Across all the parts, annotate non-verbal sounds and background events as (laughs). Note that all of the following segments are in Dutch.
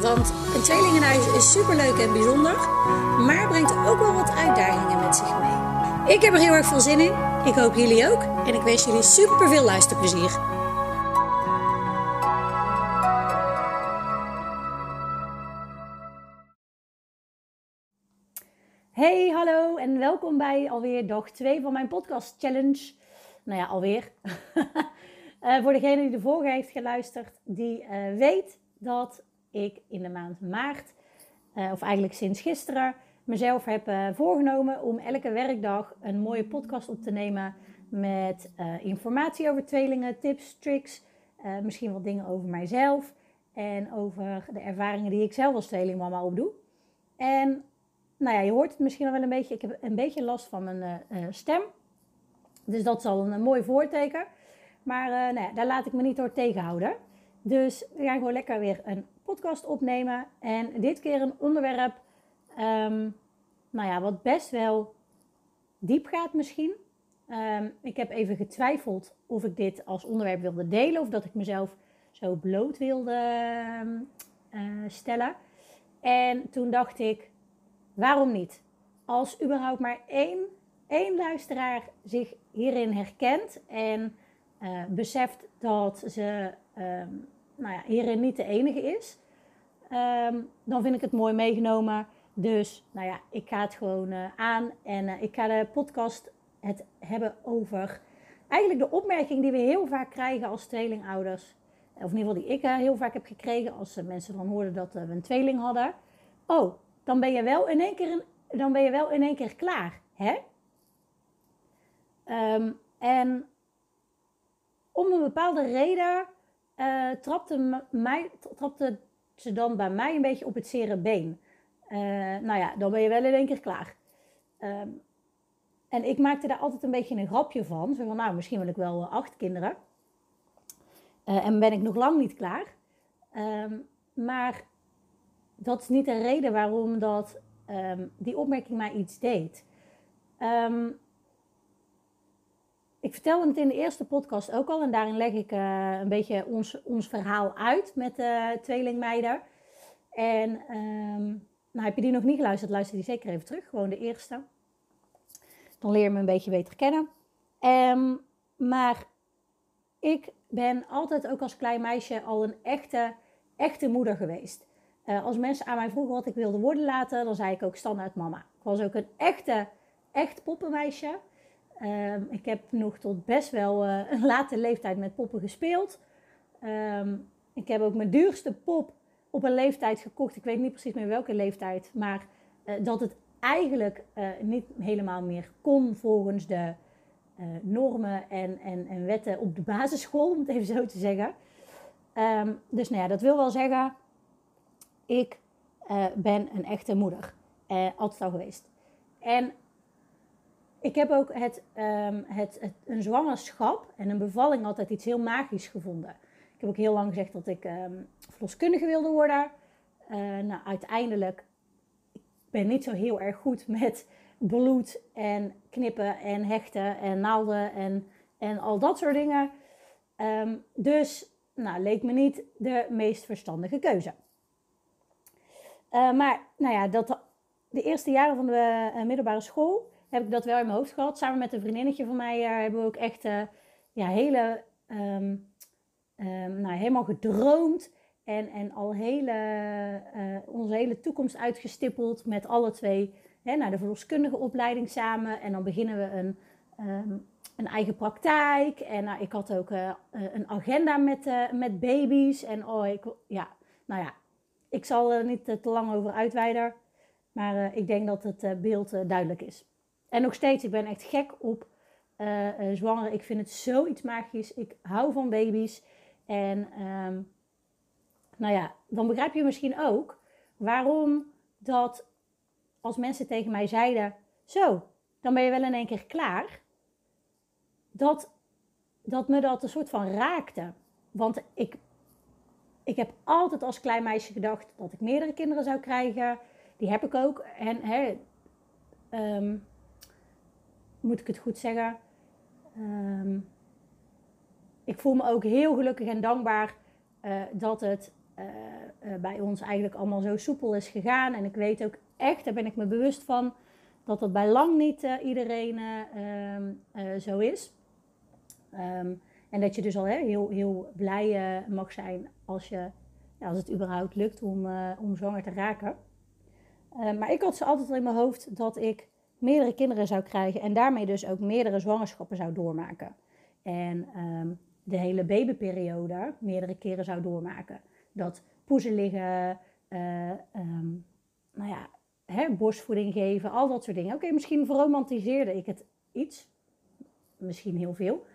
Want een tweelingenhuis is superleuk en bijzonder, maar brengt ook wel wat uitdagingen met zich mee. Ik heb er heel erg veel zin in. Ik hoop jullie ook. En ik wens jullie super veel luisterplezier. Hey, hallo en welkom bij alweer dag 2 van mijn podcast challenge. Nou ja, alweer. uh, (laughs) voor degene die de vorige heeft geluisterd, die uh, weet dat ik in de maand maart, uh, of eigenlijk sinds gisteren, mezelf heb uh, voorgenomen om elke werkdag een mooie podcast op te nemen met uh, informatie over tweelingen, tips, tricks, misschien wat dingen over mijzelf en over de ervaringen die ik zelf als tweelingmama opdoe. En nou ja, je hoort het misschien wel een beetje, ik heb een beetje last van mijn stem. Dus dat is al een, een mooi voorteken. Maar nou ja, daar laat ik me niet door tegenhouden. Dus we gaan gewoon lekker weer een podcast opnemen. En dit keer een onderwerp, um, nou ja, wat best wel diep gaat misschien. Um, ik heb even getwijfeld of ik dit als onderwerp wilde delen of dat ik mezelf zo bloot wilde uh, stellen. En toen dacht ik, waarom niet? Als überhaupt maar één, één luisteraar zich hierin herkent en uh, beseft dat ze nou ja, hierin niet de enige is, um, dan vind ik het mooi meegenomen. Dus nou ja, ik ga het gewoon uh, aan en uh, ik ga de podcast het hebben over eigenlijk de opmerking die we heel vaak krijgen als tweelingouders. Of in ieder geval die ik uh, heel vaak heb gekregen als mensen dan hoorden dat we een tweeling hadden. Oh, dan ben je wel in één keer, dan ben je wel in één keer klaar, hè? Um, en om een bepaalde reden uh, trapte, mij, trapte ze dan bij mij een beetje op het zere been. Uh, nou ja, dan ben je wel in één keer klaar. Um, en ik maakte daar altijd een beetje een grapje van. Zo van, nou, misschien wil ik wel uh, acht kinderen. En ben ik nog lang niet klaar. Um, maar dat is niet de reden waarom dat, um, die opmerking mij iets deed. Ik vertelde het in de eerste podcast ook al. En daarin leg ik uh, een beetje ons, ons verhaal uit met de uh, tweelingmeiden. En um, nou, heb je die nog niet geluisterd, luister die zeker even terug. Gewoon de eerste. Dan leer je me een beetje beter kennen. Um, maar ik ben altijd ook als klein meisje al een echte, echte moeder geweest. Uh, als mensen aan mij vroegen wat ik wilde worden laten, dan zei ik ook standaard mama. Ik was ook een echte, echt poppenmeisje. Um, ik heb nog tot best wel uh, een late leeftijd met poppen gespeeld. Um, ik heb ook mijn duurste pop op een leeftijd gekocht. Ik weet niet precies meer welke leeftijd. Maar uh, dat het eigenlijk uh, niet helemaal meer kon volgens de normen en, en, en, wetten op de basisschool, om het even zo te zeggen. Um, dus nou ja, dat wil wel zeggen, ik ben een echte moeder. altijd al geweest. En ik heb ook um, het, het, een zwangerschap en een bevalling altijd iets heel magisch gevonden. Ik heb ook heel lang gezegd dat ik um, verloskundige wilde worden. Uh, nou, uiteindelijk ik ben niet zo heel erg goed met bloed en knippen en hechten en naalden en, en al dat soort dingen. Um, dus nou, leek me niet de meest verstandige keuze. Uh, maar nou ja, dat, de eerste jaren van de uh, middelbare school heb ik dat wel in mijn hoofd gehad. Samen met een vriendinnetje van mij uh, hebben we ook echt uh, ja, hele, um, um, nou, helemaal gedroomd. En, en al hele, uh, onze hele toekomst uitgestippeld met alle twee hè, naar de verloskundige opleiding samen. En dan beginnen we een, um, een eigen praktijk. En nou, ik had ook een agenda met, met baby's. En oh, ik, ja, nou ja, ik zal er niet te lang over uitweiden. Maar ik denk dat het beeld duidelijk is. En nog steeds, ik ben echt gek op uh, uh, zwanger. Ik vind het zoiets magisch. Ik hou van baby's. En um, nou ja, dan begrijp je misschien ook waarom dat als mensen tegen mij zeiden: Zo, dan ben je wel in één keer klaar. Dat, dat me dat een soort van raakte. Want ik, ik heb altijd als klein meisje gedacht dat ik meerdere kinderen zou krijgen. Die heb ik ook. En hè, ehm, moet ik het goed zeggen? Ehm, ik voel me ook heel gelukkig en dankbaar uh, dat het uh, uh, bij ons eigenlijk allemaal zo soepel is gegaan. En ik weet ook echt, daar ben ik me bewust van, dat dat bij lang niet iedereen um, zo is. Um, en dat je dus al hè, heel, heel blij mag zijn als, je, als het überhaupt lukt om, om zwanger te raken. maar ik had ze altijd al in mijn hoofd dat ik meerdere kinderen zou krijgen en daarmee dus ook meerdere zwangerschappen zou doormaken. En um, de hele babyperiode meerdere keren zou doormaken. Dat poezen liggen, uh, um, nou ja, hè, borstvoeding geven, al dat soort dingen. Oké, misschien verromantiseerde ik het iets, misschien heel veel.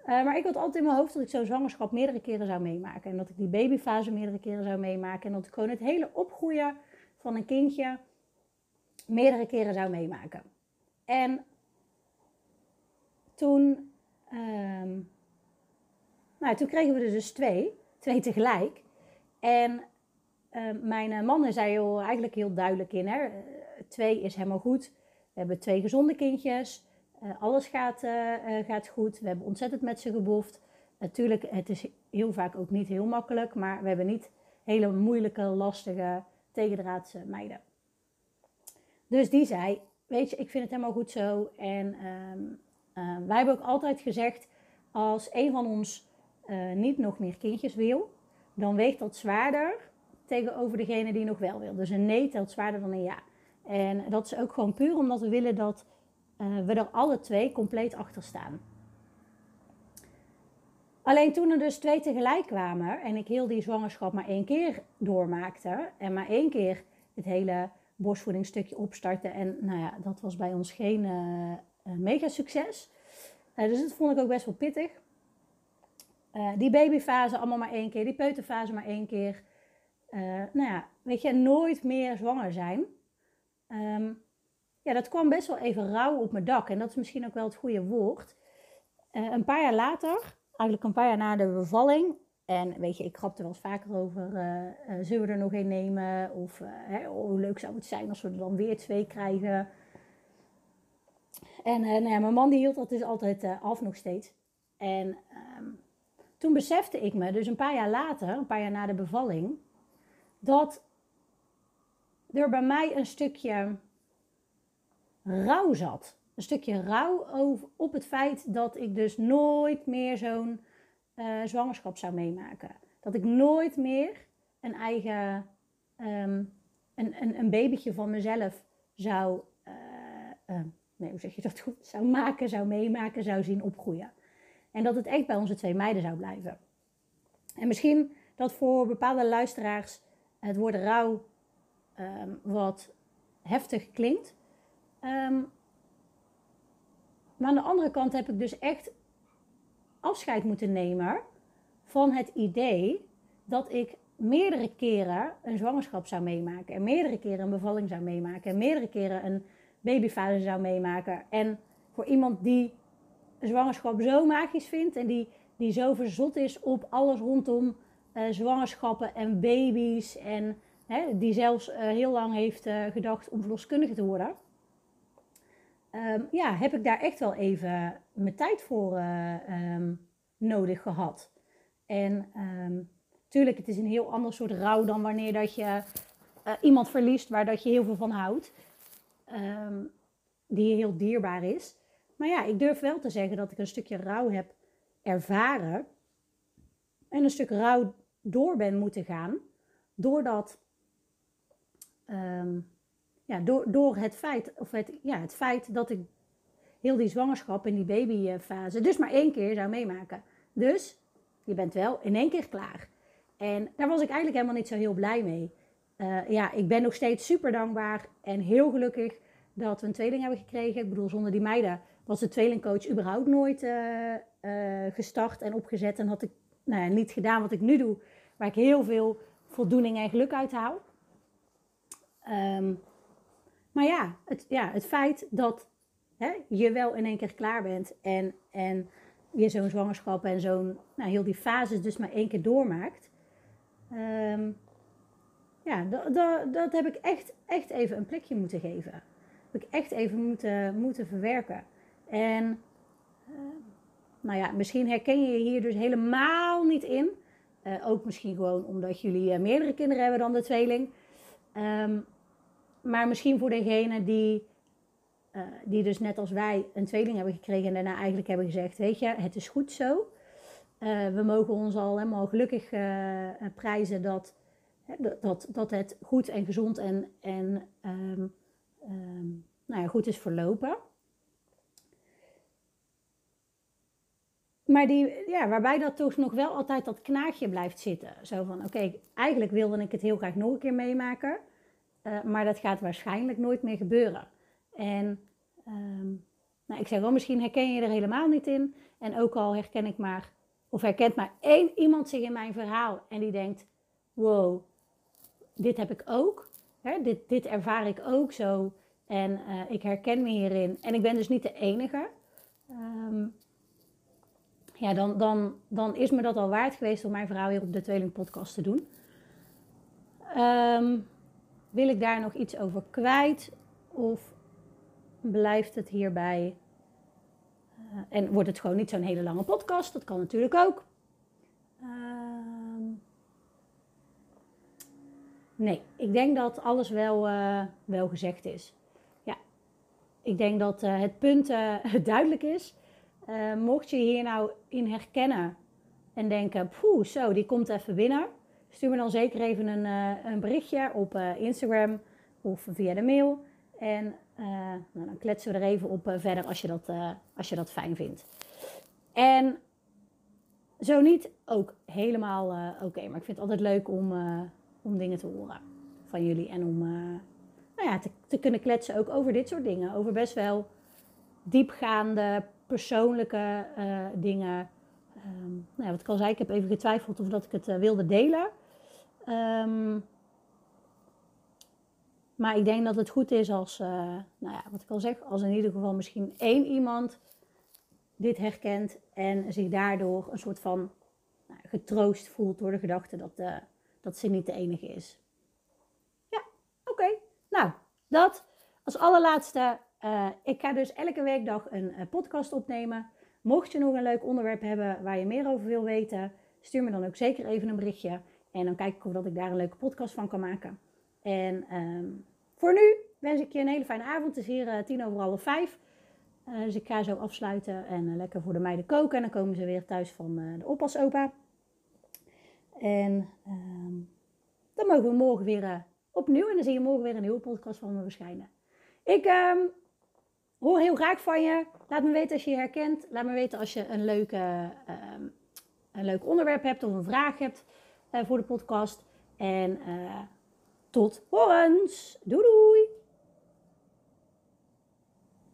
Uh, maar ik had altijd in mijn hoofd dat ik zo'n zwangerschap meerdere keren zou meemaken. En dat ik die babyfase meerdere keren zou meemaken. En dat ik gewoon het hele opgroeien van een kindje meerdere keren zou meemaken. En toen, um, nou, toen kregen we er dus twee, twee tegelijk. En uh, mijn man is daar heel, eigenlijk heel duidelijk in. Hè? twee is helemaal goed. We hebben twee gezonde kindjes. Uh, alles gaat, gaat goed. We hebben ontzettend met ze geboefd. Natuurlijk, het is heel vaak ook niet heel makkelijk. Maar we hebben niet hele moeilijke, lastige, tegendraadse meiden. Dus die zei, weet je, ik vind het helemaal goed zo. En um, uh, wij hebben ook altijd gezegd, als een van ons uh, niet nog meer kindjes wil, dan weegt dat zwaarder tegenover degene die nog wel wil. Dus een nee telt zwaarder dan een ja. En dat is ook gewoon puur omdat we willen dat uh, we er alle twee compleet achter staan. Alleen toen er dus twee tegelijk kwamen en ik heel die zwangerschap maar één keer doormaakte en maar één keer het hele borstvoedingsstukje opstarten. En nou ja, dat was bij ons geen uh, mega succes. Uh, dus dat vond ik ook best wel pittig. die babyfase allemaal maar één keer, die peuterfase maar één keer. nou ja, weet je, nooit meer zwanger zijn. Um, ja, dat kwam best wel even rauw op mijn dak. En dat is misschien ook wel het goede woord. een paar jaar later, eigenlijk een paar jaar na de bevalling, en weet je, ik grap er wel eens vaker over, uh, uh, zullen we er nog een nemen? Of oh, hoe leuk zou het zijn als we er dan weer twee krijgen? En nou ja, mijn man die hield dat dus altijd af nog steeds. En um, toen besefte ik me, dus een paar jaar later, een paar jaar na de bevalling, dat er bij mij een stukje rouw zat. Een stukje rouw op het feit dat ik dus nooit meer zo'n uh, zwangerschap zou meemaken. Dat ik nooit meer een eigen, um, een, een, babytje van mezelf zou, uh, uh, nee, hoe zeg je dat goed, zou maken, zou meemaken, zou zien opgroeien. En dat het echt bij onze twee meiden zou blijven. En misschien dat voor bepaalde luisteraars het woord rouw um, wat heftig klinkt. Um, maar aan de andere kant heb ik dus echt afscheid moeten nemen van het idee dat ik meerdere keren een zwangerschap zou meemaken. En meerdere keren een bevalling zou meemaken. En meerdere keren een babyfase zou meemaken. En voor iemand die zwangerschap zo magisch vindt en die, die zo verzot is op alles rondom uh, zwangerschappen en baby's. En hè, die zelfs uh, heel lang heeft uh, gedacht om verloskundige te worden. Um, ja, heb ik daar echt wel even mijn tijd voor um, nodig gehad. En um, tuurlijk, het is een heel ander soort rouw dan wanneer dat je uh, iemand verliest waar dat je heel veel van houdt. Um, die heel dierbaar is. Maar ja, ik durf wel te zeggen dat ik een stukje rouw heb ervaren. En een stuk rouw door ben moeten gaan. Doordat, ja, door, door het feit, of het, ja, het feit dat ik heel die zwangerschap en die babyfase dus maar één keer zou meemaken. Dus je bent wel in één keer klaar. En daar was ik eigenlijk helemaal niet zo heel blij mee. Uh, ja, ik ben nog steeds super dankbaar en heel gelukkig dat we een tweeling hebben gekregen. Ik bedoel, zonder die meiden was de tweelingcoach überhaupt nooit uh, uh, gestart en opgezet. En had ik nou ja, niet gedaan wat ik nu doe, waar ik heel veel voldoening en geluk uit haal. Ehm, maar ja het, ja, het feit dat hè, je wel in één keer klaar bent en, en je zo'n zwangerschap en zo'n, nou, heel die fases dus maar één keer doormaakt. Ehm, ja, dat, heb ik echt, echt even een plekje moeten geven. Heb ik echt even moeten, moeten verwerken. En uh, nou ja, misschien herken je je hier dus helemaal niet in. Uh, ook misschien gewoon omdat jullie uh, meerdere kinderen hebben dan de tweeling. Um, maar misschien voor degene die, uh, die dus net als wij een tweeling hebben gekregen en daarna eigenlijk hebben gezegd, weet je, het is goed zo. we mogen ons al helemaal gelukkig prijzen dat, dat, dat het goed en gezond en, en um, um, nou ja, goed is verlopen. Maar die, ja, waarbij dat toch nog wel altijd dat knaagje blijft zitten. Zo van, oké, eigenlijk wilde ik het heel graag nog een keer meemaken. Maar dat gaat waarschijnlijk nooit meer gebeuren. En um, nou, ik zeg wel, misschien herken je er helemaal niet in. En ook al herken ik maar, of herkent maar één iemand zich in mijn verhaal. En die denkt, wow, dit heb ik ook. Hè? Dit, dit ervaar ik ook zo. En uh, ik herken me hierin. En ik ben dus niet de enige. Um, ja, dan, dan, dan is me dat al waard geweest om mijn verhaal hier op de Tweeling Podcast te doen. Um, wil ik daar nog iets over kwijt? Of blijft het hierbij? Uh, en wordt het gewoon niet zo'n hele lange podcast? Dat kan natuurlijk ook. Um, nee, ik denk dat alles wel, uh, wel gezegd is. Ja, ik denk dat uh, het punt (laughs) duidelijk is. Mocht je hier nou in herkennen en denken, poeh, zo, die komt even binnen. Stuur me dan zeker even een, een berichtje op Instagram of via de mail. En nou, dan kletsen we er even op verder als je, dat, als je dat fijn vindt. En zo niet, ook helemaal oké. Maar ik vind het altijd leuk om, om dingen te horen van jullie. En om nou ja, te, te kunnen kletsen ook over dit soort dingen. Over best wel diepgaande persoonlijke dingen. Um, nou ja, wat ik al zei, ik heb even getwijfeld of dat ik het wilde delen. Um, maar ik denk dat het goed is als, uh, nou ja, wat ik al zeg, als in ieder geval misschien één iemand dit herkent en zich daardoor een soort van nou, getroost voelt door de gedachte dat, dat ze niet de enige is. Ja, oké. Nou, dat als allerlaatste uh, ik ga dus elke weekdag een podcast opnemen. Mocht je nog een leuk onderwerp hebben waar je meer over wil weten, stuur me dan ook zeker even een berichtje. En dan kijk ik of dat ik daar een leuke podcast van kan maken. En um, voor nu wens ik je een hele fijne avond. Het is hier uh, tien over half vijf. dus ik ga zo afsluiten en lekker voor de meiden koken. En dan komen ze weer thuis van de oppasopa. En um, dan mogen we morgen weer opnieuw. En dan zie je morgen weer een nieuwe podcast van me verschijnen. Ik um, hoor heel graag van je. Laat me weten als je je herkent. Laat me weten als je een, leuke, uh, een leuk onderwerp hebt of een vraag hebt uh, voor de podcast. En uh, tot horens. Doei doei!